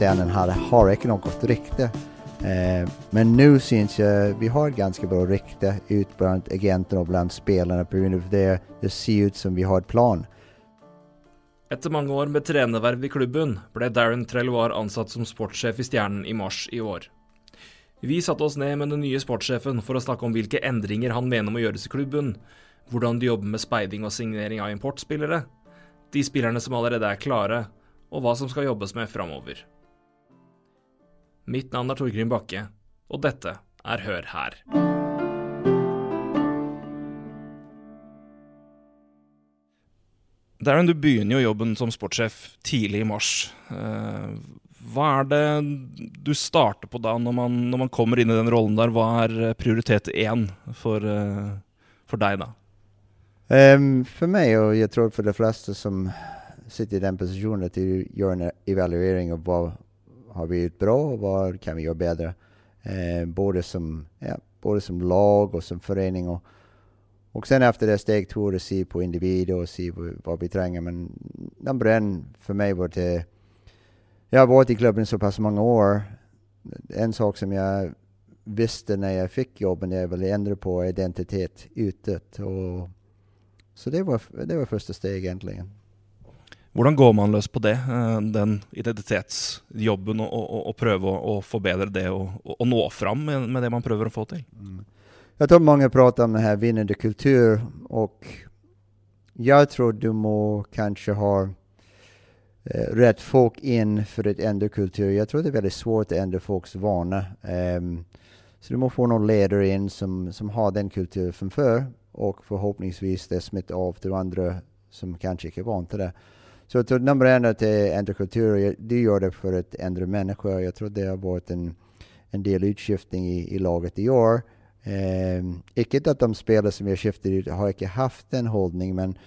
ställen hade, har inte något rykte. Eh, men nu syns jag vi har ett ganska bra rykte ut bland agenterna och bland spelarna på grund av det. Det ser ut som vi har ett plan. Etter mange år med trenerverv i klubben ble Darren Trelloir ansatt som sportssjef i Stjernen i mars i år. Vi satte oss ned med den nye sportssjefen for å snakke om hvilke endringer han mener må gjøres i klubben, hvordan de jobber med speiding og signering av importspillere, de spillerne som allerede er klare, og hva som skal jobbes med framover. Mitt navn er Torgrim Bakke, og dette er Hør her. Darren, du begynner jo jobben som sportssjef tidlig i mars. Eh, hva er det du starter på da, når man, når man kommer inn i den rollen der? Hva er prioritet én for, eh, for deg da? Um, för mig och jag tror för de flesta som sitter i den positionen att göra en evaluering av vad har vi gjort bra och vad kan vi göra bättre. Eh, både, som, ja, både som lag och som förening. Och, och sen efter det steg två att se på individer och se vad vi tränger. Men nummer en för mig var det, jag har varit i klubben så pass många år. En sak som jag visste när jag fick jobben, jag ville ändra på identitet utåt. Och så det var, det var första steget egentligen. Hur går man lös på det, eh, den identitetsjobben och, och, och pröva att förbättra det och, och, nå fram med, med, det man prövar att få till? Mm. Jag tror många pratar om den här vinnande kultur och jag tror du må kanske ha eh, rätt folk in för att ändra kultur. Jag tror det är väldigt svårt att ändra folks vana. Um, så du måste få någon ledare in som, som har den kulturen från förr och förhoppningsvis det smittar av till andra som kanske inte är vana till det. Så jag tror nummer en är att ändra kultur. Du gör det för att ändra människor. Jag tror det har varit en, en del utskiftning i, i laget i år. Eh, icke att de spelare som jag skiftat ut har inte haft den hållningen, men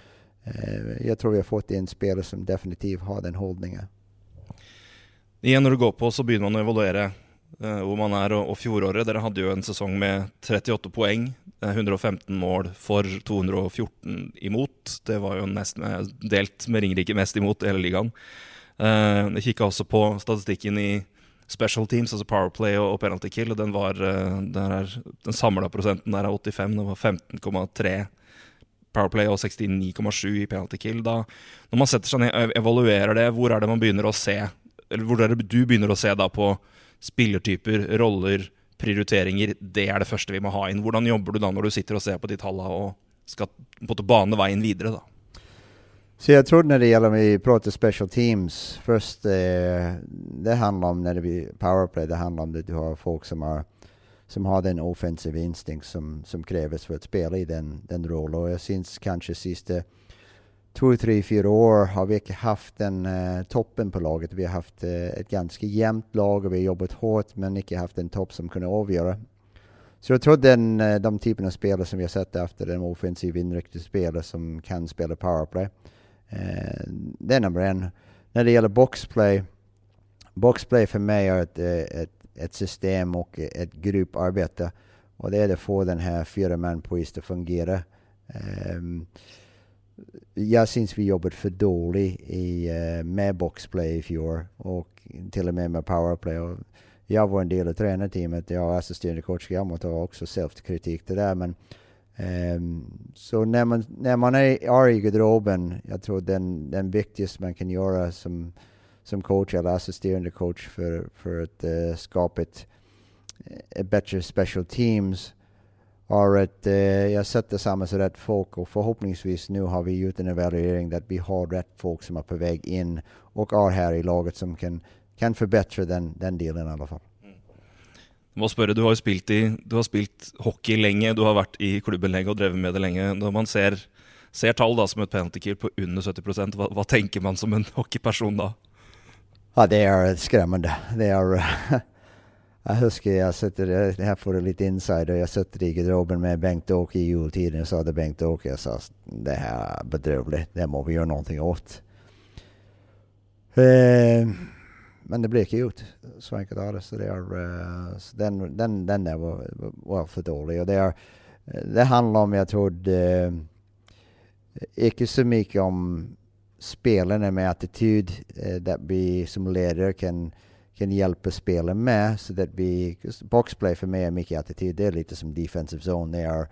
eh, jag tror vi har fått en spelare som definitivt har den hållningen. Igen när du går på så börjar man evaluera Eh, hvor man er. och, fjoråret. Dere hadde jo en säsong med 38 poäng, 115 mål för 214 emot. Det var ju nesten eh, delt med Ringerike mest emot i hela ligan. Jeg eh, kikka også på statistiken i special teams, alltså powerplay och, penalty kill, og den var den, er, den samla prosenten där er 85. Det var 15,3 powerplay och 69,7 i penalty kill. Da, når man sätter sig ner og evaluerer det, hvor er det man begynner å se Eller hvor er det du begynner å se da på spillertyper, roller, prioriteringer? Det er det første vi må ha inn. Hvordan jobber du da når du sitter og ser på de tallene og skal på en måte bane veien videre? da? Så jag tror när det gäller vi pratar special teams, först eh, det handlar om när det blir powerplay, det handlar om att du har folk som har, som har den offensiva instinkt som, som krävs för att spela i den, den rollen. Och jag syns kanske sista två, tre, fyra år har vi inte haft den uh, eh, toppen på laget. Vi har haft uh, ett ganska jämnt lag och vi har jobbat hårt men inte haft en topp som kunde avgöra. Så jag tror den, uh, de typen av spelare som vi har sett efter den offensiv inriktade spelare som kan spela powerplay. Uh, det är nummer en. När det gäller boxplay, boxplay för mig är ett, ett, ett system och ett grupparbete. Och det är att få den här fyra man på is att fungera. Um, jag syns vi jobbat för dåligt i, uh, med boxplay i fjol och till och med med powerplay. Och jag var en del av tränarteamet, jag är assisterande coach, Gammalt måste också självkritik till det. Men Um, så när man, när man är, är i garderoben, jag tror den, den viktigaste man kan göra som, som coach eller assisterande coach för, för att uh, skapa ett, eh, ett bättre special teams är att uh, jag sätter samman så rätt folk och förhoppningsvis nu har vi gjort en evaluering att vi har rätt folk som är på väg in och är här i laget som kan, kan förbättra den, den delen i alla fall. må spørre, Du har jo spilt, i, du har spilt hockey lenge, du har vært i klubben lenge og drevet med det lenge. Når man ser, ser tall da som et penalty på under 70 hva, hva tenker man som en hockeyperson da? Ja, det är skrämmande. Det är, jag huskar jag sitter, det här får du lite insider, jag sitter i garderoben med Bengt-Åke i jultiden och sa till Bengt-Åke, jag sa det här är bedrövligt, det måste vi göra någonting åt. Eh, men det blev inte gjort. Så enkelt är det. Så det är, uh, så den, den, den där var, var för dålig. Och det, är, det handlar om, jag tror, eh, inte så mycket om spelarna med attityd, uh, där vi som ledare kan, kan hjälpa spelet med. Så att vi, boxplay för mig är mycket attityd. Det är lite som defensive zone. Det är,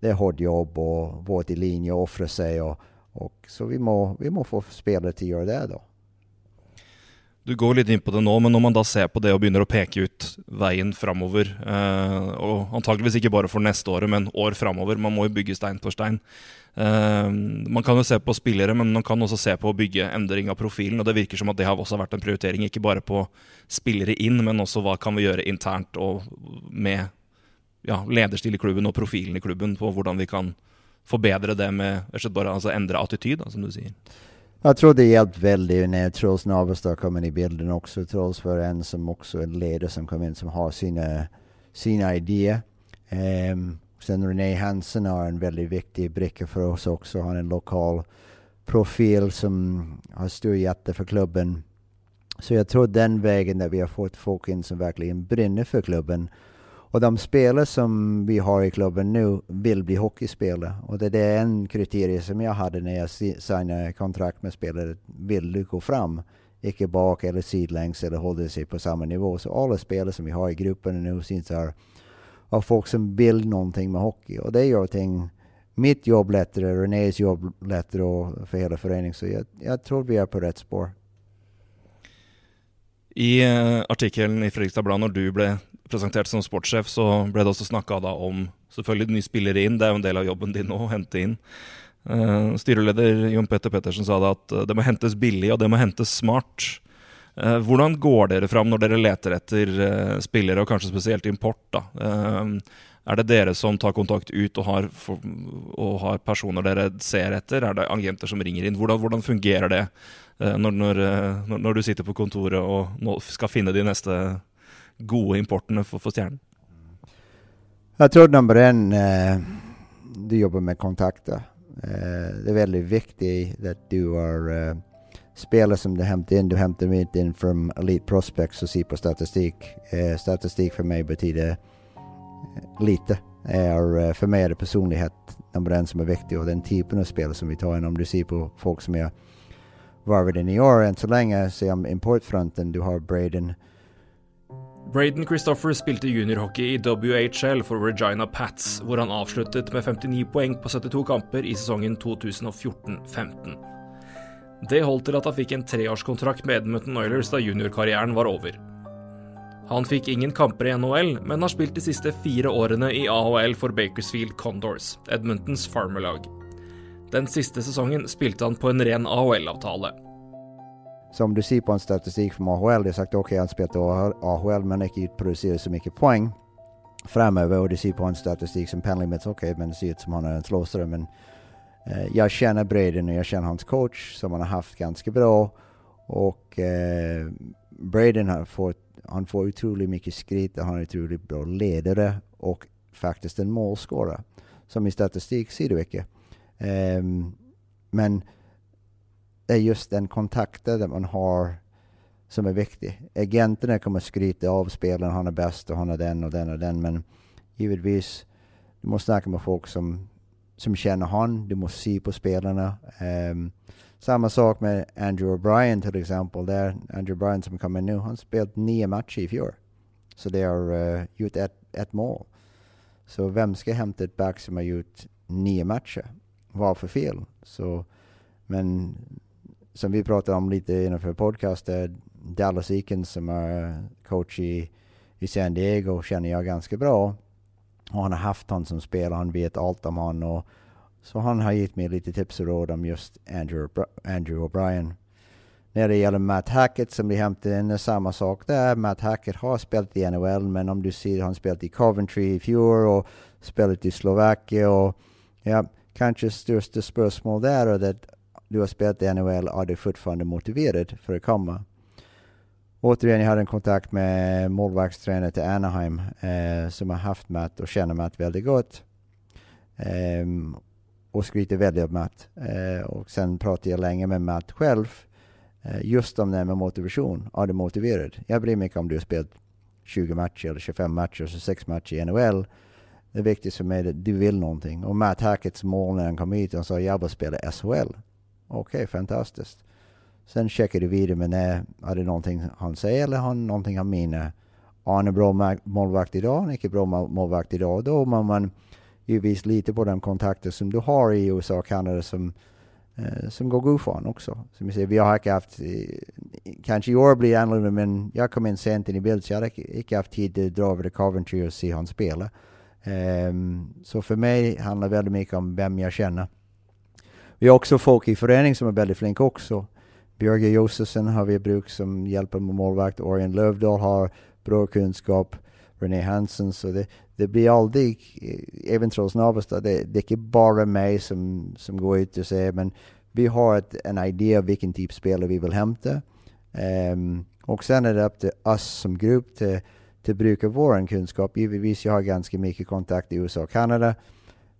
det är hårt jobb och vårt i linje och offra sig. Och, och, så vi må, vi må få spelare till att göra det då. Du går litt inn på det nå, men når man da ser på det og begynner å peke ut veien framover, eh, og antageligvis ikke bare for neste året, men år framover, man må jo bygge stein på stein. Eh, man kan jo se på spillere, men man kan også se på å bygge endring av profilen. og Det virker som at det har også vært en prioritering, ikke bare på spillere inn, men også hva kan vi gjøre internt og med ja, lederstil i klubben og profilen i klubben, på hvordan vi kan forbedre det med bare altså endre attityd, som du sier. Jag tror det hjälpt väldigt när Troels Navestad kom in i bilden också. Troels var en som också en ledare som kom in som har sina, sina idéer. Um, sen René Hansen har en väldigt viktig bricka för oss också. Han är en lokal profil som har stor hjärta för klubben. Så jag tror den vägen där vi har fått folk in som verkligen brinner för klubben och de spelare som vi har i klubben nu vill bli hockeyspelare. Och det är en kriterie som jag hade när jag signade kontrakt med spelare. Vill du gå fram? Icke bak eller sidlängs eller hålla sig på samma nivå. Så alla spelare som vi har i gruppen nu syns här av folk som vill någonting med hockey. Och det gör ting, mitt jobb lättare, Renés jobb lättare och för hela föreningen. Så jag, jag tror vi är på rätt spår. I eh, artikkelen i Fredrikstad Blad når du ble presentert som sportssjef, så ble det også snakka om selvfølgelig nye spillere inn. Det er jo en del av jobben din nå, å hente inn. Uh, eh, styreleder Jon Petter Pettersen sa det at eh, det må hentes billig, og det må hentes smart. Uh, hvordan går dere fram når dere leter etter uh, spillere, og kanskje spesielt import? da? Er det dere som tar kontakt ut og har, for, og har, personer dere ser etter? Er det agenter som ringer inn? Hvordan, hvordan fungerer det eh, når, eh, når, når, du sitter på kontoret og skal finne de neste gode importene for, for Stjernen? Jag tror nummer en, eh, du jobbar med kontakter. Eh, det är väldigt viktigt att du har eh, spelare som du hämtar in. Du hämtar inte in från Elite Prospects och ser på statistik. Eh, statistik för mig betyder lite. Är, eh, för mig är det personlighet nummer en som är viktig och den typen av spel som vi tar in. Om du ser på folk som är varvade i år än så länge, så är importfronten, du har Braden Braden Christopher spilte juniorhockey i WHL for Regina Pats, hvor han avsluttet med 59 poeng på 72 kamper i sesongen 2014-15. Det holdt til at han fikk en treårskontrakt med Edmonton Oilers da juniorkarrieren var over. Han fikk ingen kamper i NHL, men har spilt de siste fire årene i AHL for Bakersfield Condors, Edmontons farmerlag. Den siste sesongen spilte han på en ren AHL-avtale. Som du ser på en statistik från AHL, det är sagt okej okay, han spelat AHL men inte producerat så mycket poäng framöver och du ser på en statistik som Penley okej okay, men det ser ut som han är en slåsare men eh, jag känner Braden och jag känner hans coach som han har haft ganska bra och eh, Braden har fått, han får otroligt mycket skryt, han är otroligt bra ledare och faktiskt en målscorare. Som i statistik ser du inte. Um, ehm, men det är just den kontakten man har som är viktig. Agenterna kommer skryta av spelaren, han är bäst och han är den och den och den, men givetvis, du måste snacka med folk som, som känner han, du måste se på spelarna. Um, samma sak med Andrew O'Brien till exempel. Där Andrew O'Brien som kommer nu, han spelat nio matcher i fjol. Så det har uh, gjort ett, ett mål. Så vem ska hämta ett back som har gjort nio matcher? Vad för fel? Så, men som vi pratade om lite innanför podcasten, eh, Dallas Eakins som är eh, coach i, i San Diego känner jag ganska bra. Och han har haft honom som spelare, han vet allt om honom. Och, så han har gett mig lite tips och råd om just Andrew, Andrew O'Brien. När det gäller Matt Hackett som vi hämtade in, är samma sak där. Matt Hackett har spelat i NHL, men om du ser, han spelat i Coventry i fjol och spelat i Slovakien och ja, kanske största spörsmål där är att du har spelat i NHL, är du fortfarande motiverad för att komma? Återigen, jag hade en kontakt med målvaktstränare till Anaheim eh, som har haft Matt och känner Matt väldigt gott. Um, och skryter väldigt om Matt. Eh, och sen pratade jag länge med Matt själv eh, just om det här med motivation. Är du motiverad? Jag bryr mig inte om du har spelat 20 matcher eller 25 matcher, eller 6 matcher i NHL. Det är viktigt för mig att du vill någonting. Och Matt Hacketts mål när han kom hit, han sa jag vill spela SHL. Okej, okay, fantastiskt. Sen checkar du vidare med när, är det någonting han säger eller har någonting han menar. Är han en bra målvakt idag, han är inte bra målvakt idag. Då man, man givetvis lite på de kontakter som du har i USA och Kanada som, eh, som går god för också. Som jag säger, vi har inte haft, eh, kanske i år blir det annorlunda, men jag kom in sent in i bild så jag hade inte haft tid att dra över till Coventry och se honom spela. Um, ehm, så för mig handlar det väldigt mycket om vem jag känner. Vi har också folk i föreningen som är väldigt flinka också. Björge Josefsson har vi bruk som hjälper med målvakt. Orion Lövdahl har bra kunskap. René Hansen. Så det, det blir aldrig, eh, även trots Navestad, det, det är inte bara mig som, som går ut och säger men vi har ett, en idé om vilken typ spelare vi vill hämta. Um, och sen är det upp till oss som grupp till, till bruka vår kunskap. Givetvis jag har ganska mycket kontakt i USA och Kanada.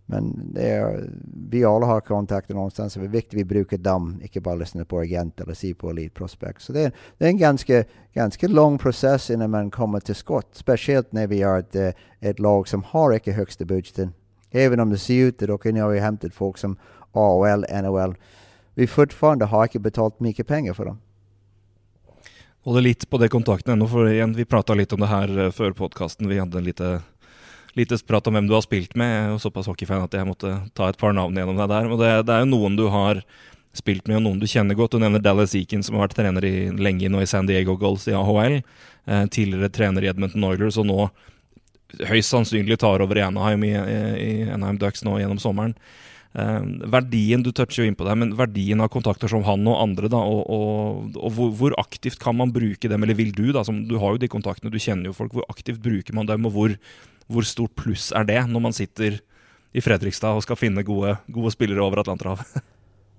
Men det är, vi alla har kontakter någonstans, det är viktigt att vi brukar dem, inte bara lyssna på agent eller se på Elite Prospect. Så det är, det är en ganska, ganska lång process innan man kommer till skott, speciellt när vi har ett, eh, ett lag som har icke högsta budgeten. Även om det ser ut det, okej, nu har vi hämtat folk som AHL, NHL. Vi fortfarande har inte betalt mycket pengar för dem. Håller lite på det kontakten ännu, för igen, vi pratade lite om det här före för podcasten. Vi hade en lite lite prat om vem du har spilt med. Jeg er jo såpass hockeyfan at jeg måtte ta et par navn gjennom deg der. Og det, det er jo noen du har spilt med, og noen du kjenner godt. Du nevner Dallas Eakin, som har vært trener i, lenge nå i San Diego Goals i AHL. Eh, tidligere trener i Edmonton Oilers, og nå høyst sannsynlig tar over i Anaheim, i, i Anaheim Ducks nå gjennom sommeren. Eh, verdien, Du toucher jo inn på det, men verdien av kontakter som han og andre, da, og, og, og hvor, hvor, aktivt kan man bruke dem, eller vil du, da, som du har jo de kontaktene, du kjenner jo folk, hvor aktivt bruker man dem, og hvor hvor stort pluss er det når man sitter i Fredrikstad og skal finne gode, gode spillere over Atlanterhavet?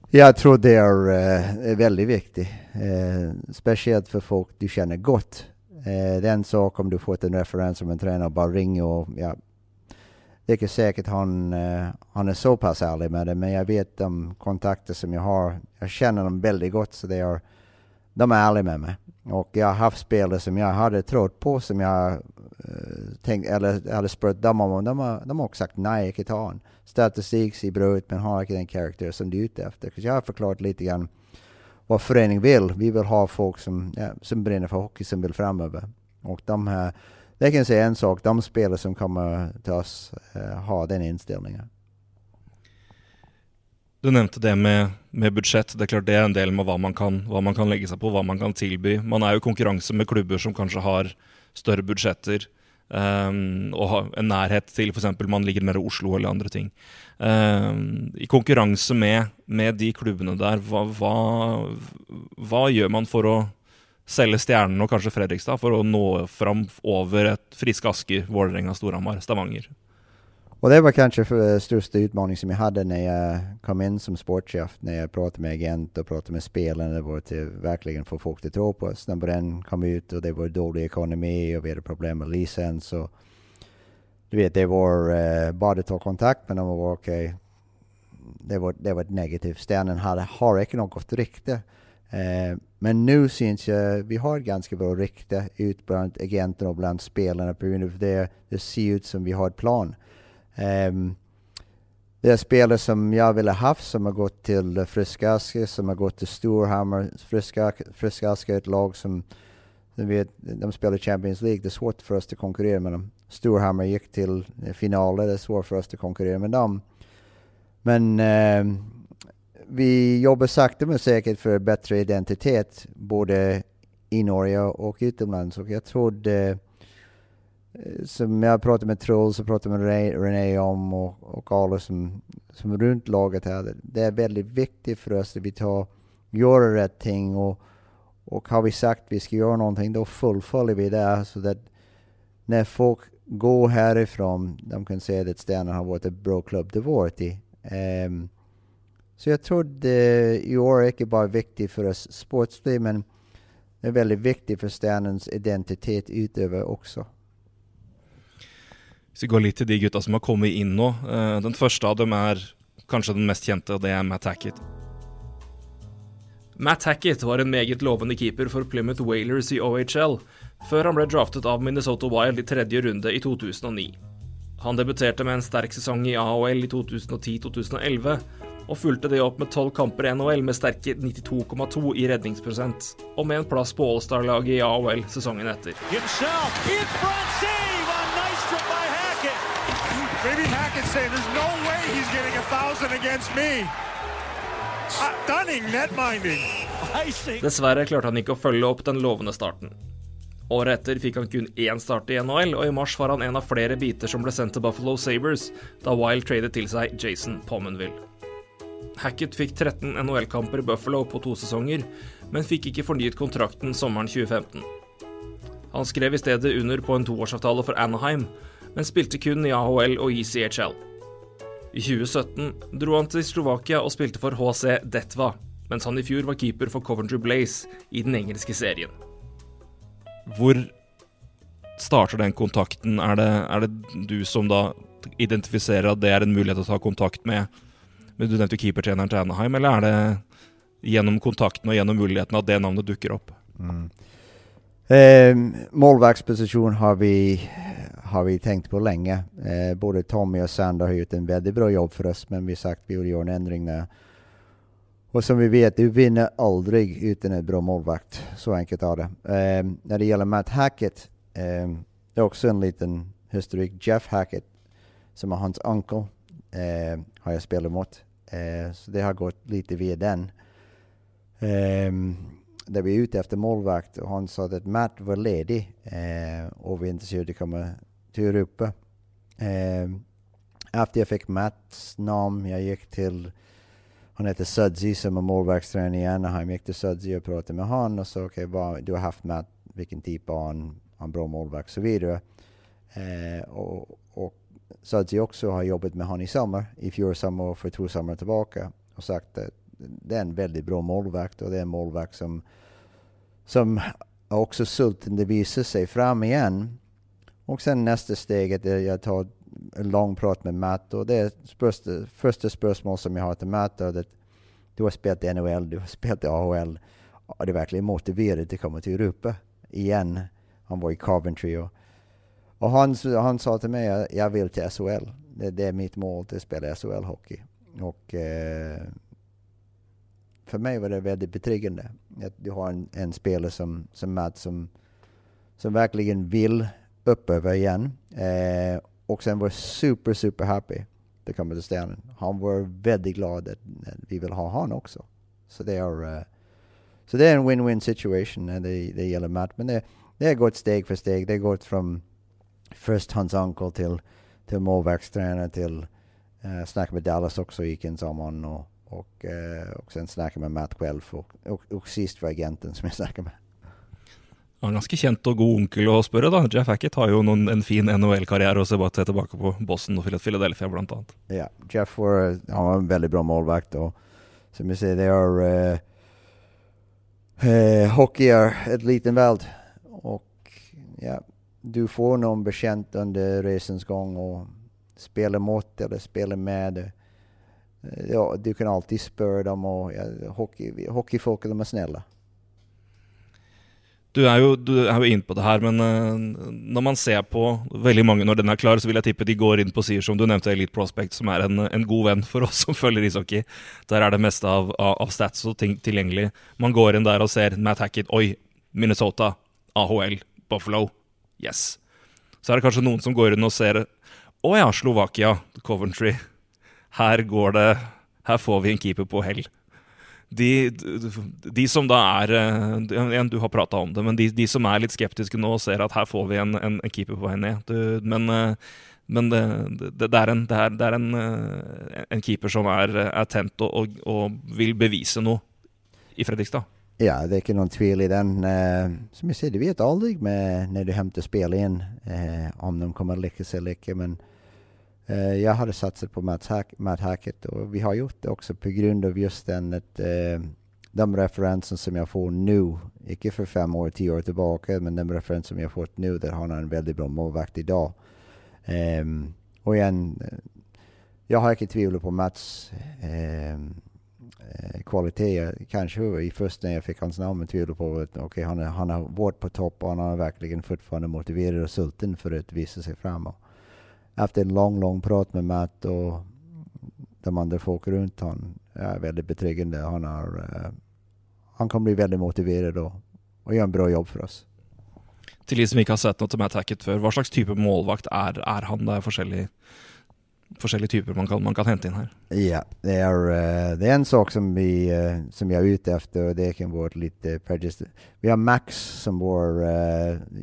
Jag tror det är, eh, är veldig väldigt viktigt. Eh, speciellt för folk du känner gott. Eh, det är en sak om du fått en referens om en tränare och bara ringer och ja, det är inte säkert han, eh, han är så pass ärlig med det, men jag vet de kontakter som jag har, jag känner dem väldigt gott så det de är ärliga med mig. Och jag har haft spelare som jag hade trott på som jag Eh, tänkt, eller hade spurt dem om, de har, de har också sagt nej, jag inte ta han. Statistik ser bra ut men har inte den karaktär som du är ute efter. jag har förklarat lite grann vad föreningen vill. Vi vill ha folk som, ja, som brinner för hockey, som vill framöver. Och de här, det kan säga en sak, de spelare som kommer till oss eh, har den inställningen. Du nämnde det med, med budsjett. Det är klart det är en del med vad man kan, vad man kan lägga sig på, vad man kan tillby. Man är ju konkurrens med klubbar som kanske har större budgetter um, ehm, och har en närhet till f.eks. man ligger mer i Oslo eller andra ting. Um, I konkurrens med, med de klubbarna där, vad, vad, vad gör man för att sälja stjärnorna och kanske Fredrikstad för att nå fram över ett friskt Asker, Vålerenga, Storhammar, Stavanger? Och det var kanske för eh, största utmaning som jag hade när jag kom in som sportchef, när jag pratade med agent och pratade med spelarna, det var till verkligen få folk att tro på oss. När den kom ut och det var dålig ekonomi och vi hade problem med licens och du vet, det var eh, bara att ta kontakt med dem och var okej. Okay. Det var, det var ett negativt. Stjärnan hade, har inte något rykte. Eh, men nu syns jag, vi har ett ganska bra rykte ut bland agenterna och bland spelarna på grund av det. Det ser ut som vi har ett plan. Ehm, det är spelare som jag ville haft som har gått till Friskaske, som har gått till Storhammar. Friskaske är ett lag som, vet, de spelar Champions League. Det är svårt för oss att konkurrera med dem. Storhammar gick till finaler, det är svårt för oss att konkurrera med dem. Men eh, vi jobbar sakta men säkert för bättre identitet, både i Norge och utomlands. Och jag trodde... Eh, Eh, som jag pratade med Truls och pratade med René om och, och alla som, som runt laget här. Det är väldigt viktigt för oss att vi tar, gör rätt ting och, och har vi sagt att vi ska göra någonting då fullföljer vi det så att när folk går härifrån de kan säga att Stjärnan har varit en bra klubb det varit i. Um, så jag tror det eh, i år är inte bara viktigt för oss sportsligt men det är väldigt viktigt för Stjärnans identitet utöver också. Hvis vi går litt til de gutta som har kommet inn nå. Uh, den første av dem er kanskje den mest kjente, og det er Matt Hackett. Matt Hackett var en meget lovende keeper for Plymouth Whalers i OHL, før han ble draftet av Minnesota Wild i tredje runde i 2009. Han debuterte med en sterk sesong i AHL i 2010-2011, og fulgte det opp med tolv kamper i NHL med sterke 92,2 i redningsprosent, og med en plass på All-Star-laget i AHL sesongen etter. Dessverre klarte han ikke å følge opp den lovende starten. Året etter fikk han kun én start i NHL, og i mars var han en av flere biter som ble sendt til Buffalo Sabres da Wild tradet til seg Jason Pomenville. Hackett fikk 13 NHL-kamper i Buffalo på to sesonger, men fikk ikke fornyet kontrakten sommeren 2015. Han skrev i stedet under på en toårsavtale for Anaheim, men spilte kun i AHL og ECHL. I 2017 dro han til Slovakia og spilte for HC Detva, mens han i fjor var keeper for Coventry Blaze i den engelske serien. Hvor starter den kontakten? Er det, er det, du som da identifiserer at det er en mulighet å ta kontakt med, med Du nevnte keepertreneren til Anaheim, eller er det gjennom kontakten og gjennom muligheten at det navnet dukker opp? Mm. Eh, målvaktsposition har vi, har vi tänkt på länge. Eh, både Tommy och Sander har gjort en väldigt bra jobb för oss, men vi har sagt att vi vill göra en ändring där. Och som vi vet, du vinner aldrig utan en bra målvakt. Så enkelt är det. Eh, när det gäller Matt Hackett, eh, det är också en liten historik. Jeff Hackett, som är hans onkel, eh, har jag spelat mot. Eh, så det har gått lite via den. Um, där vi är ute efter målvakt och han sa att Matt var ledig eh, och vi är intresserade av att komma till Europa. Eh, efter jag fick Matts namn, jag gick till, han heter Sudzi som är målvaktstränare i Anaheim, jag gick till Sudzi och pratade med honom och sa okej, okay, du har haft Matt, vilken typ av han, han bra målvakt och så vidare. Eh, och, och Sudzi också har jobbat med honom i sommar, i fjol sommar och för två sommar tillbaka och sagt att det är en väldigt bra målvakt och det är en målvakt som, som också sulten, det visar sig fram igen. Och sen nästa steget är jag tar en lång prat med Matt och det är första, första spörsmål som jag har till Matt är att du har spelat i NHL, du har spelat i AHL. Är du verkligen motiverad att komma till Europa igen? Han var i Coventry och, och han, han sa till mig jag vill till SHL. Det, det är mitt mål att spela SHL-hockey. Och eh, för mig var det väldigt betryggande att du har en, en spelare som, som Matt som, som verkligen vill Uppöver igen. Eh, och sen var super, super happy Det kommer till stenen. Han var väldigt glad att, vi vill ha honom också. Så det är, uh, så det är en win-win situation när det, det gäller Matt. Men det, det har gått steg för steg. Det har gått från först hans onkel till, till målvaktstränare till uh, snacka med Dallas också gick en sommar och och, uh, och sen snacka med Matt själv och, och, och sist var agenten som jag snackade med. Han er ganske kjent og god onkel å spørre, da. Jeff Hackett har jo noen, en fin NHL-karriere og ser bare tilbake på Boston og Philadelphia, blant annet. Ja, Jeff var, han var en veldig bra målvakt. og som jag säger, det är uh, uh, hockey är ett liten värld. Och ja, du får någon bekänt under resans gång och spelar mot eller spelar med. Eh, ja, du kan alltid spöra dem och ja, hockey, hockeyfolket de är snälla. Du er jo, du er jo inn på det her, men eh, uh, når man ser på veldig mange når den er klar, så vil jeg tippe de går inn på sider som du nevnte, Elite Prospect, som er en, en god venn for oss som følger ishockey. Der er det meste av, av stats og ting tilgjengelig. Man går inn der og ser Matt Hackett, oi, Minnesota, AHL, Buffalo, yes. Så er det kanskje noen som går inn og ser å ja, Slovakia, Coventry, her går det Her får vi en keeper på hell. De, de, som da er eh, Du har prata om det, men de, de, som er litt skeptiske nå, ser at her får vi en, en, en keeper på vei ned. Du, men, eh, men det, det, det, er, en, det er, er en, eh, en, keeper som er, er tent og, og, og, vil bevise noe i Fredrikstad. Ja, det er ikke noen tvil i den. som jeg sier, du vet aldri med når du henter spill inn, om de kommer lykkes eller ikke. men Eh, Eh, jag hade satsat på Matt, Hack, Matt Hackett och vi har gjort det också på grund av just den att eh, de referenser som jag får nu, Icke för fem år, tio år tillbaka, men de referenser som jag fått nu, där har han en väldigt bra målvakt idag. Um, och igen, eh, jag har inte tvivlat på Mats um, ehm, kvalitet. Kanske i först när jag fick hans namn, men tvivlade på att okay, han, han har varit på topp och han har verkligen fortfarande motiverat och sulten för att visa sig framåt efter en lång, lång prat med Matt och de andra folk runt honom är väldigt betryggande. Han, har, uh, han kommer bli väldigt motiverad och, och göra en bra jobb för oss. Till de som inte har sett något om attacket för vad slags typ av målvakt är, är han? Det är forskjellige typer man kan, man kan hente inn her. Ja, det är, uh, det är en sak som, vi, uh, som jag är ute efter och det kan vara lite prejudice. Vi har Max som vår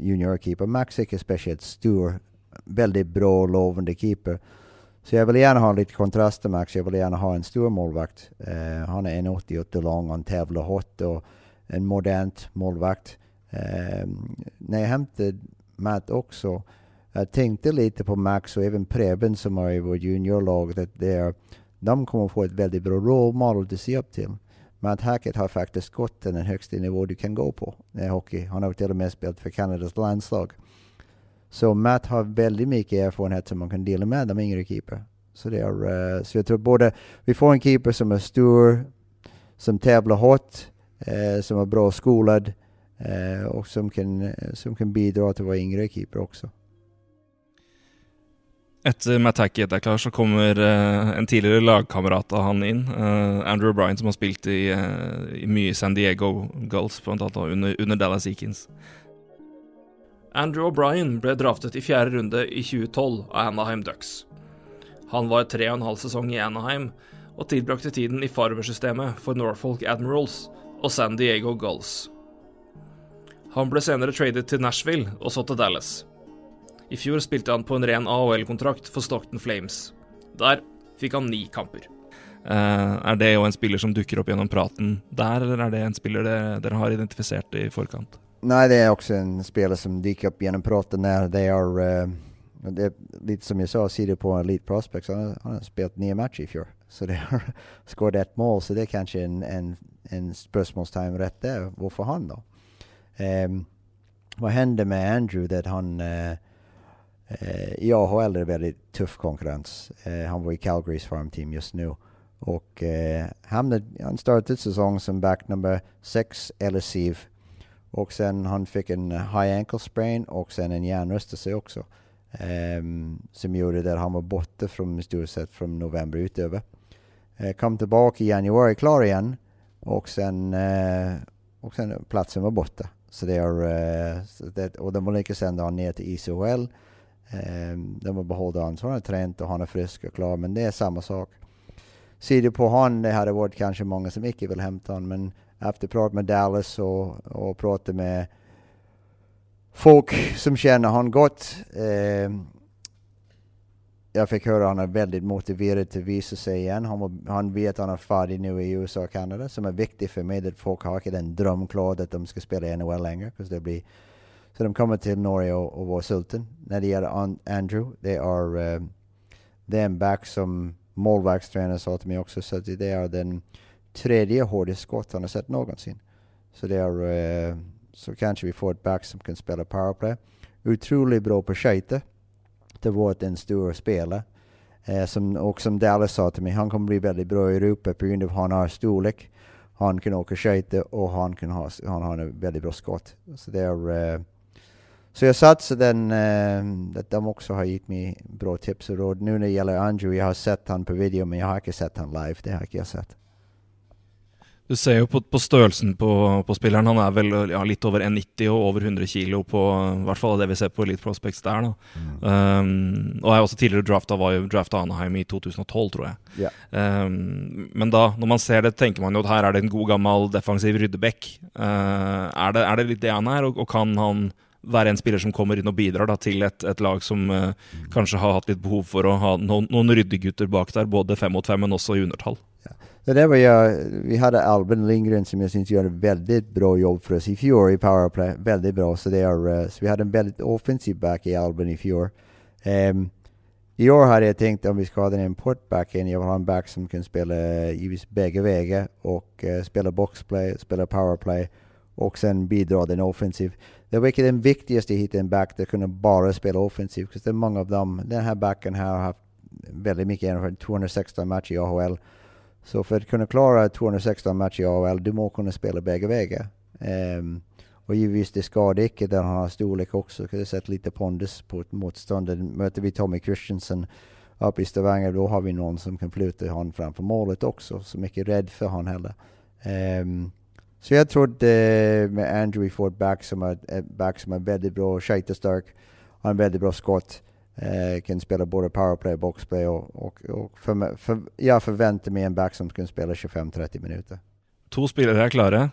juniorkeeper. Max är inte speciellt stor, väldigt bra, och lovande keeper. Så jag vill gärna ha lite kontraster med Max. Jag vill gärna ha en stor målvakt. Eh, han är 1,88 lång, han tävlar hårt och en modernt målvakt. Eh, när jag hämtade Matt också jag tänkte lite på Max och även Preben som är i vårt juniorlag. Att det är, de kommer få ett väldigt bra role model att se upp till. Matt Hackett har faktiskt gått till den högsta nivå du kan gå på i hockey. Han har till och med spelat för Kanadas landslag. Så Matt har väldigt mycket erfarenhet som man kan dela med de yngre keeper. Så, det är, uh, så jag tror både vi får en keeper som är stor, som tävlar hårt, uh, som är bra skolad uh, och som kan, som kan bidra till våra yngre keeper också. Etter Matt Hackett er klar, så kommer uh, en tidligere lagkamerat av han inn. Uh, Andrew O'Brien, som har spilt i, uh, i mye San Diego Gulls, blant annet under, under Dallas Eakins. Andrew O'Brien ble draftet i fjerde runde i 2012 av Anaheim Ducks. Han var tre og en halv sesong i Anaheim, og tilbrakte tiden i farversystemet for Norfolk Admirals og San Diego Gulls. Han ble senere tradet til Nashville og så til Dallas. I fjor spilte han på en ren AHL-kontrakt for Stockton Flames. Der fikk han ni kamper. Uh, er det jo en spiller som dukker opp gjennom praten der, eller er det en spiller dere, dere har identifisert i forkant? Nej, det är också en spelare som dyker upp genom praten när det är, uh, det är lite som jag sa, sidor på Elite Prospects, han har, han har spelat nio matcher i fjol. Så det har skårat ett mål, så det är kanske en, en, en spörsmålstime rätt där. Varför han då? Um, vad hände med Andrew? Det han uh, uh, I AHL är det väldigt tuff konkurrens. Uh, han var i Calgarys farmteam just nu. Och uh, han, han startade säsongen som back number 6 eller 7 och sen han fick en high ankle sprain och sen en hjärnrystelse också. Um, som gjorde att han var borta från i stort sett från november utöver. Uh, kom tillbaka i januari klar igen och sen, uh, och sen platsen var borta. Så det är, uh, det, och de var lika sända ner till ICHL Um, ehm, de har behållit honom, så han har tränat och han är frisk och klar, men det är samma sak. Ser du på honom, det hade varit kanske många som inte vill hämta honom, men efter att ha pratat med Dallas och, och pratat med folk som känner honom gott. Eh, jag fick höra att han är väldigt motiverad att visa sig igen. Han, han vet att han är färdig nu i USA och Kanada, som är viktigt för mig. Att folk har inte den drömklar att de ska spela i NHL längre, det blir så de kommer till Norge och, och var sulten. När det gäller Andrew, det är, uh, det är en back som målvaktstränaren sa till mig också, så det är den tredje hårdaste skott han har sett någonsin. Så det är, eh, så kanske vi får ett back som kan spela powerplay. Otroligt bra på skytte. Det var en stor spelare. Eh, som, och som Dallas sa till mig, han kommer bli väldigt bra i Europa på grund av att han har storlek. Han kan åka skytte och han kan ha, han har en väldigt bra skott. Så det är, eh, så jag satsar den, eh, att de också har gett mig bra tips och råd. Nu när det gäller Andrew, jag har sett han på video men jag har inte sett han live, det har inte jag sett. Du ser ju på, på størrelsen på, på, spilleren. Han är väl ja, litt over 1,90 och över 100 kilo på i hvert fall det vi ser på Elite Prospects där. Da. Mm. Um, og jeg også tidligere drafta var jo drafta Anaheim i 2012, tror jag. Yeah. Um, men då, när man ser det, tänker man ju att här är det en god gammal defensiv ryddebekk. Uh, är, det, er det litt det han är och, och kan han være en spiller som kommer inn og bidrar da, til et, et, lag som uh, kanskje har hatt litt behov for å ha noen, noen ryddegutter bak der, både fem mot fem, men också i undertall. Det där var jag, vi hade Albin Lindgren som jag syns gör ett väldigt bra jobb för oss i fjol i powerplay. Väldigt bra. Så, det är, eh, så vi hade en väldigt offensiv back i Albin i fjol. Um, I år hade jag tänkt om vi ska ha den importbacken, jag vill ha en back som kan spela givetvis bägge vägar och uh, spela boxplay, spela powerplay och sen bidra den offensiv. Det var den viktigaste att hitta en back där kunna bara spela offensiv. För det är många av dem, den här backen här har haft väldigt mycket erfarenhet, 216 matcher i AHL. Så för att kunna klara 216 matcher i AHL, du måste kunna spela bägge vägar. Um, och givetvis det skadar icke där han har storlek också. Kan du sätta lite pondus på motståndaren. Möter vi Tommy Christensen uppe i Stavanger, då har vi någon som kan flytta honom framför målet också, som inte är rädd för honom heller. Um, så jag tror att eh, med Andrew vi får ett back som är, eh, back som är väldigt bra, skejtestark, har en väldigt bra skott, eh, kan spela både powerplay och boxplay och, och, och för, för, jag förväntar mig en back som kan spela 25-30 minuter. Två spelare är klara.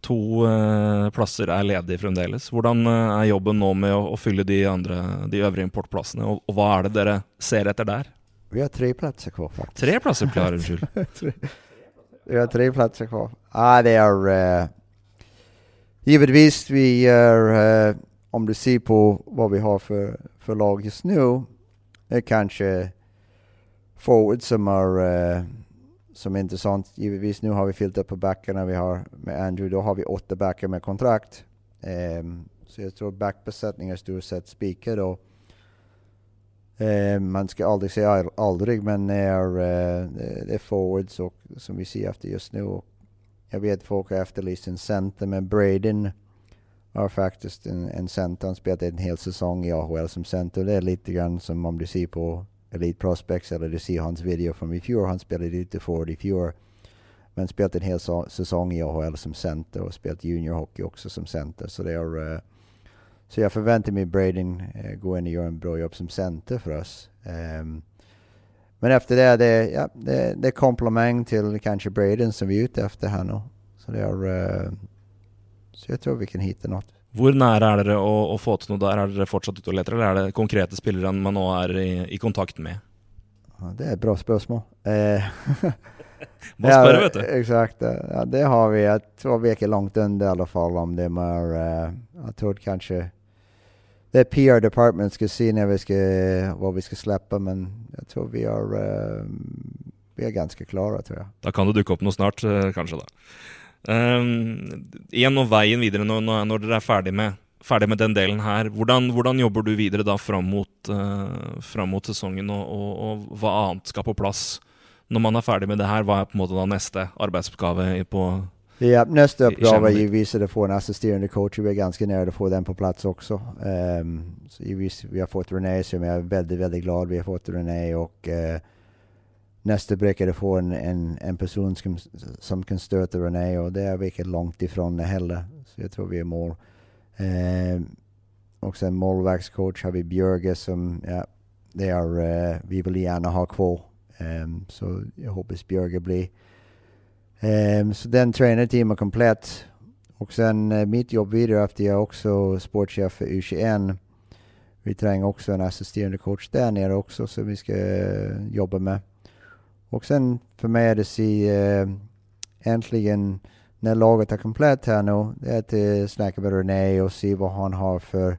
Två eh, platser är lediga fremdeles. Hvordan är eh, jobben nu med att fylla de, andre, de övriga importplatserna och, och vad är det dere ser efter där? Vi har tre platser kvar faktiskt. Tre platser kvar, unnskyld. vi har tre platser kvar. Ah, det är... Uh, givetvis, vi är... Uh, om du ser på vad vi har för, för lag just nu, är kanske forward som är... Uh, eh, som är intressant. Givetvis nu har vi fyllt upp på backarna. Vi har med Andrew, då har vi åtta backar med kontrakt. Um, så jag tror backbesättningen är stort sett spikad. Och, um, man ska aldrig säga aldrig, men det är, uh, det är forwards och, som vi ser efter just nu. Och jag vet folk har efterlyst en center, men Braden har faktiskt en, en center. Han spelat en hel säsong i AHL som center. Det är lite grann som om du ser på Elite Prospects eller du ser hans video från i fjol. Han spelade lite forward i fjol. Men spelat en hel säsong i AHL som center och spelat juniorhockey också som center. Så, det är, uh, så jag förväntar mig Braden uh, gå in och göra en bra jobb som center för oss. Um, men efter det, det, ja, det, det är komplimang till kanske Braden som vi är ute efter här nu. Så, det är, uh, så jag tror vi kan hitta något. Hur nära är det att, få till något där? Är det fortsatt ute och letar eller är det konkreta spelare man nu är i, i kontakt med? Ja, det är ett bra spörsmål. Eh, Vad ja, vet du? Exakt, ja, det har vi. Jag tror vi är långt under i alla fall om det är, uh, jag tror kanske det är PR department ska se när vi ska, vad vi ska släppa men jag tror vi är, uh, vi är ganska klara tror jag. Då kan det dyka upp något snart kanske då. Igjen og veien videre når, når dere er ferdig med, ferdig med, den delen her. Hvordan, hvordan, jobber du videre da fram mot, uh, fram mot sesongen, og, og, og, hva annet skal på plass når man er ferdig med det her? Hva er på en måte da neste arbeidsoppgave på Ja, nästa uppgave är givetvis att få en assisterande coach. Vi är ganska nära att få den på plats också. Um, vi har fått René som jag är väldigt, väldigt glad vi har fått René och uh, nästa brukar få en, en, en person som, som kan stöta René och det är vi inte långt ifrån det heller. Så jag tror vi är mål. Eh, och sen målvaktscoach har vi Björge som, ja, det är, eh, vi vill gärna ha kvar. Um, så jag hoppas Björge blir. Um, så den tränarteamet är komplett. Och sen uh, mitt jobb vidare efter jag också sportchef för U21. Vi tränger också en assisterande coach där nere också som vi ska uh, jobba med. Och sen för mig är det se eh, äntligen när laget är komplett här nu, det är att eh, snacka med René och se vad han har för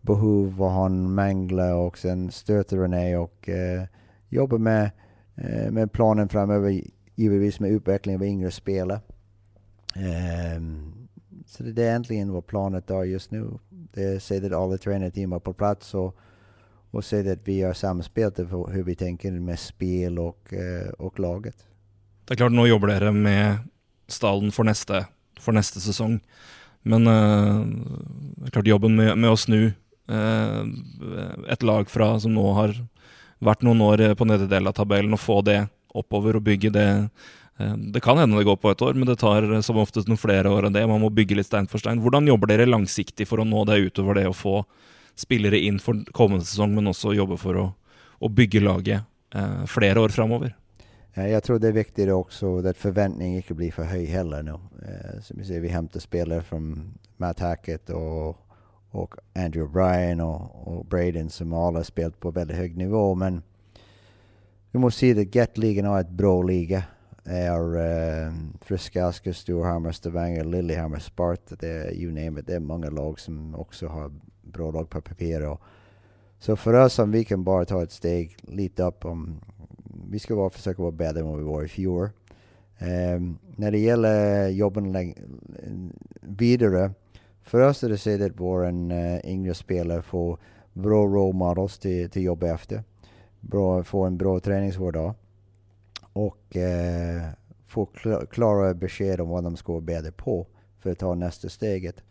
behov, vad han manglar och sen stöta René och eh, jobba med, eh, med planen framöver, givetvis med utveckling av yngre spelare. Eh, så det är äntligen vad planet är just nu. Det är att alla tränarteam är på plats och och se att vi gör samspel till hur vi tänker med spel och, eh, och laget. Det är klart, nu jobbar ni med stallen för nästa, för nästa säsong. Men uh, det är klart jobben med, med att snu uh, eh, ett lag från som nu har varit några år på nedre delen av tabellen och få det uppöver och bygga det Det kan hända det går på ett år, men det tar som oftast flera år än det. Man måste bygga lite stein för stein. Hur jobbar dere långsiktigt för att nå det utöver det och få spillere inn for kommende sesong, men også jobbe for å, å bygge laget eh, flere år framover. Jag tror det är viktigt också att förväntningen inte blir för hög heller nu. Eh, som vi ser, vi hämtar spelare från Matt Hackett och, och Andrew Bryan och, och Braden som alla har spelat på väldigt hög nivå. Men vi måste se att Get-ligan är ett bra liga. Det är uh, eh, Friska, Asker, Stavanger, Lillehammer, Sparta, det är you name it. Det är många lag som också har bra lag på papper. Och, så för oss om vi kan bara ta ett steg lite upp, om, vi ska bara försöka vara bättre än vad vi var i fjol. Um, när det gäller jobben vidare, för oss är det så att våra uh, eh, yngre spelare får bra role models till, till jobba efter. Bra, få en bra träningsvardag. Och uh, få klara besked om vad de ska vara bättre på för att ta nästa steget.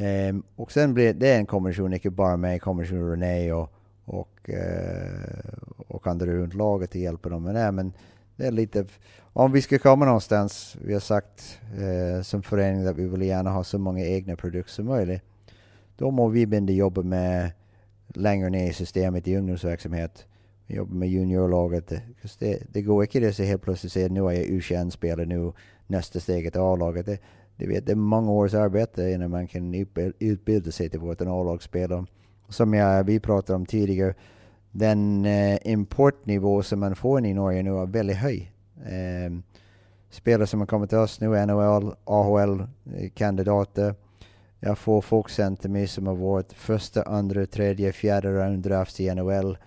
Um, och sen blir det en kombination, inte bara mig, kombination René och, och, uh, och andra runt laget och hjälpa dem med det. Men det är lite, om vi ska komma någonstans, vi har sagt uh, som förening att vi vill gärna ha så många egna produkter som möjligt. Då må vi binda jobba med längre ner i systemet i ungdomsverksamhet. Vi jobbar med juniorlaget. Det, det går inte det så helt plötsligt säga nu är jag U21-spelare, nu nästa steget är A-laget. Det, vet, det är många års arbete innan man kan utbilda sig till vårt A-lagsspelare. Som jag, vi pratade om tidigare, den eh, importnivå som man får i Norge nu är väldigt hög. Eh, spelare som har kommit till oss nu NHL, AHL-kandidater. Eh, jag får folk sen till mig som har varit första, andra, tredje, fjärde round i NHL.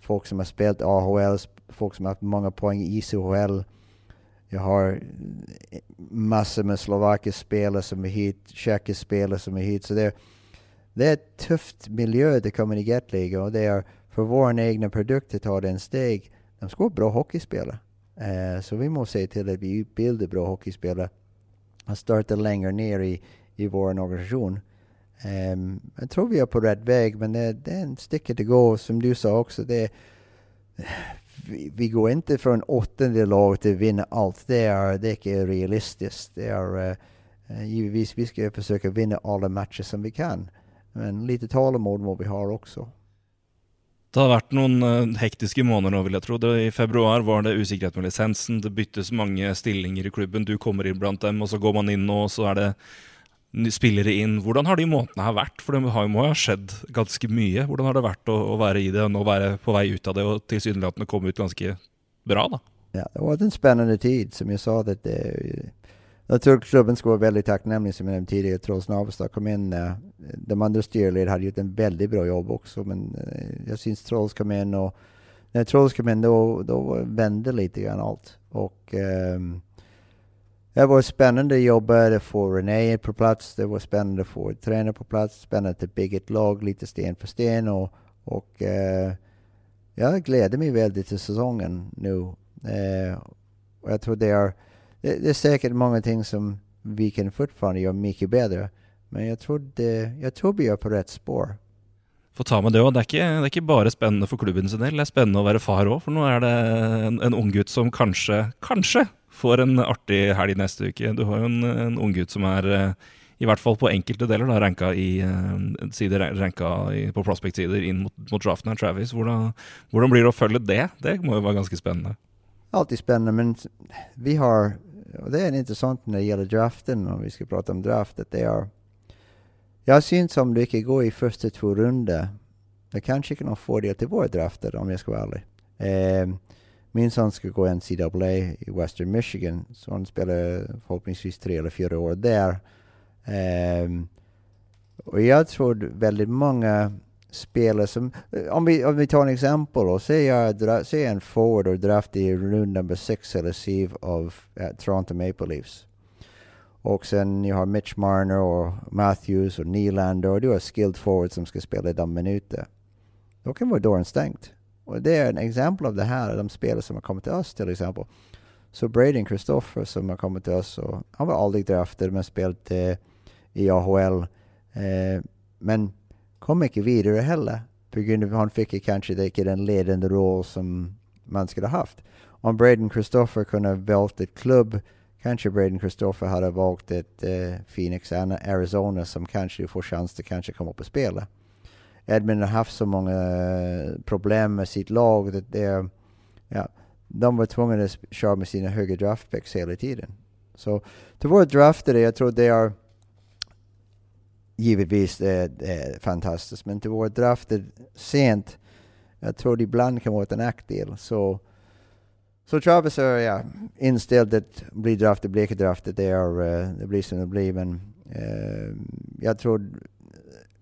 Folk som har spelat AHL, folk som har haft många poäng i ICHL. Jag har massor med slovakiska spelare som är hit, tjeckiska spelare som är hit. Så det, det är ett tufft miljö det kommer i Gatliga och det är för våra egna produkter tar det en steg. De ska vara bra hockeyspelare. Uh, så vi måste se till att vi utbildar bra hockeyspelare och starta längre ner i, i vår organisation. Um, jag tror vi är på rätt väg, men det, det är en stycke att gå. Som du sa också, det, vi, vi går inte från åttonde lag till att vinna allt. Det är, det är inte realistiskt. Det är, uh, givetvis vi ska försöka vinna alla matcher som vi kan. Men lite tålamod må vi ha också. Det har varit noen eh, hektiska hektiske måneder nå, vil jeg tro. I februari var det usikkerhet med lisensen, det byttes mange stillinger i klubben. Du kommer inn blant dem, och så går man in och så är det spillere inn. Hvordan har de månedene her vært? For det har, må jo ha skjedd ganske mye. Hvordan har det vært å, å være i det, og nå være på vei ut av det, og tilsynelatende komme ut ganske bra, da? Ja, det var en spännande tid. Som jag sa, det, det, jag tror klubben ska vara väldigt tacknämlig som jag nämnde tidigare. Trots Navestad kom in. Eh, de andra styrledarna hade gjort en väldigt bra jobb också. Men eh, jag syns Trolls kom in och när Trolls kom in då, då vände lite grann allt. Och eh, um, det var spännande att jobba, att få René på plats, det var spännande att få tränare på plats, spännande att bygga ett lag lite sten för sten och, och eh, jag gläder mig väldigt till säsongen nu. Eh, och jag tror det är det, det, är säkert många ting som vi kan fortfarande göra mycket bättre. Men jag tror, det, jag tror vi är på rätt spår. Får ta med det òg. Det, det, är inte bara spännande för klubben sin del, det är spännande att vara far òg. For nå er det en, en unggutt som kanske, kanske får en artig helg neste uke. Du har jo en, en unggutt som er eh, i hvert fall på enkelte deler da, ranka, i, eh, sider, ranka i, på prospect-sider inn mot, mot draften av Travis. Hvordan, hvordan, blir det å følge det? Det må jo være ganske spennende. Alltid spennende, men vi har och det är intressant när det gäller draften, om vi ska prata om draftet. Det er jag syns om du ikke går i första två runder, jag kanske kan noen fordel till våra drafter om jag ska vara ärlig. Eh, min son ska gå NCAA i Western Michigan, så han spelar förhoppningsvis tre eller fyra år där. Um, och jag tror väldigt många spelare som, eh, om vi, om vi tar en exempel och säg jag, säg en forward och draft i rund number 6 eller 7 av uh, Toronto Maple Leafs. Och sen ni har Mitch Marner och Matthews och Nylander och du har skilled forward som ska spela i de minuter. Då kan vara dörren stängt. Och det är en exempel av det här, de spelare som har kommit till oss till exempel. Så Braden Christopher som har kommit till oss, och han var aldrig draftad men spelat eh, i AHL. Eh, men kom inte vidare heller. På grund av att han fick kanske inte den ledande roll som man skulle ha haft. Om Braden Christopher kunde ha valt ett klubb, kanske Braden Christopher hade valt ett eh, Phoenix Arizona som kanske får chans att kanske komma upp och spela. Edmund har haft så många eh, problem med sitt lag. Att det, ja, de var tvungna att köra med sina höga draftpicks hela tiden. Så till våra draftare, jag tror det är givetvis det är, det är fantastiskt, men till våra drafted sent, jag tror det ibland kan vara en nackdel. Så, så Travis är ja, inställd att bli draftad, bli inte draftad, det, är, eh, det blir som det blir. Men eh, jag tror,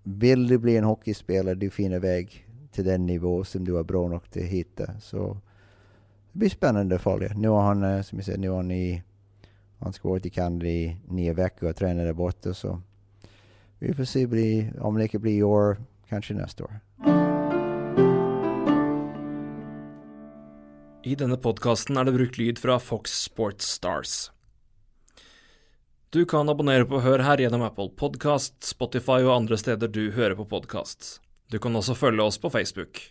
vill du bli en hockeyspelare, du finner väg till den nivå som du är bra nog till att hitta. Så det blir spännande att följa. Nu har han, eh, som jag säger, nu har han i, han ska vara i Kanada i nio veckor och träna där borta. Så vi får se bli, om det kan blir i år, kanske nästa år. I denna podcasten är det brukt ljud från Fox Sports Stars. Du kan abonnere på Hør her gjennom Apple Podkast, Spotify og andre steder du hører på podkast. Du kan også følge oss på Facebook.